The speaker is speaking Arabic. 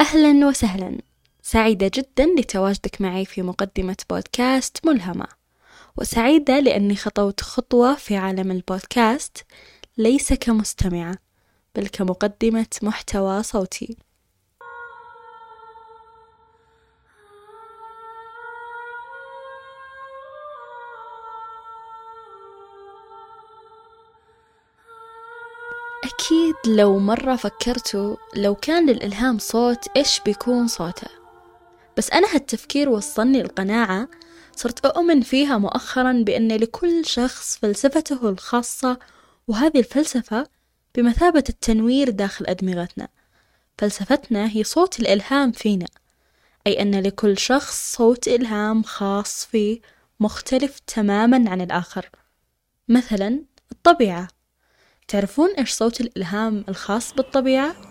أهلا وسهلا. سعيدة جدا لتواجدك معي في مقدمة بودكاست ملهمة. وسعيدة لأني خطوت خطوة في عالم البودكاست ليس كمستمعة بل كمقدمة محتوى صوتي. أكيد لو مرة فكرتوا لو كان للإلهام صوت إيش بيكون صوته؟ بس أنا هالتفكير وصلني القناعة صرت أؤمن فيها مؤخرا بأن لكل شخص فلسفته الخاصة وهذه الفلسفة بمثابة التنوير داخل أدمغتنا. فلسفتنا هي صوت الإلهام فينا أي أن لكل شخص صوت إلهام خاص فيه مختلف تماما عن الآخر. مثلا الطبيعة. تعرفون إيش صوت الإلهام الخاص بالطبيعة؟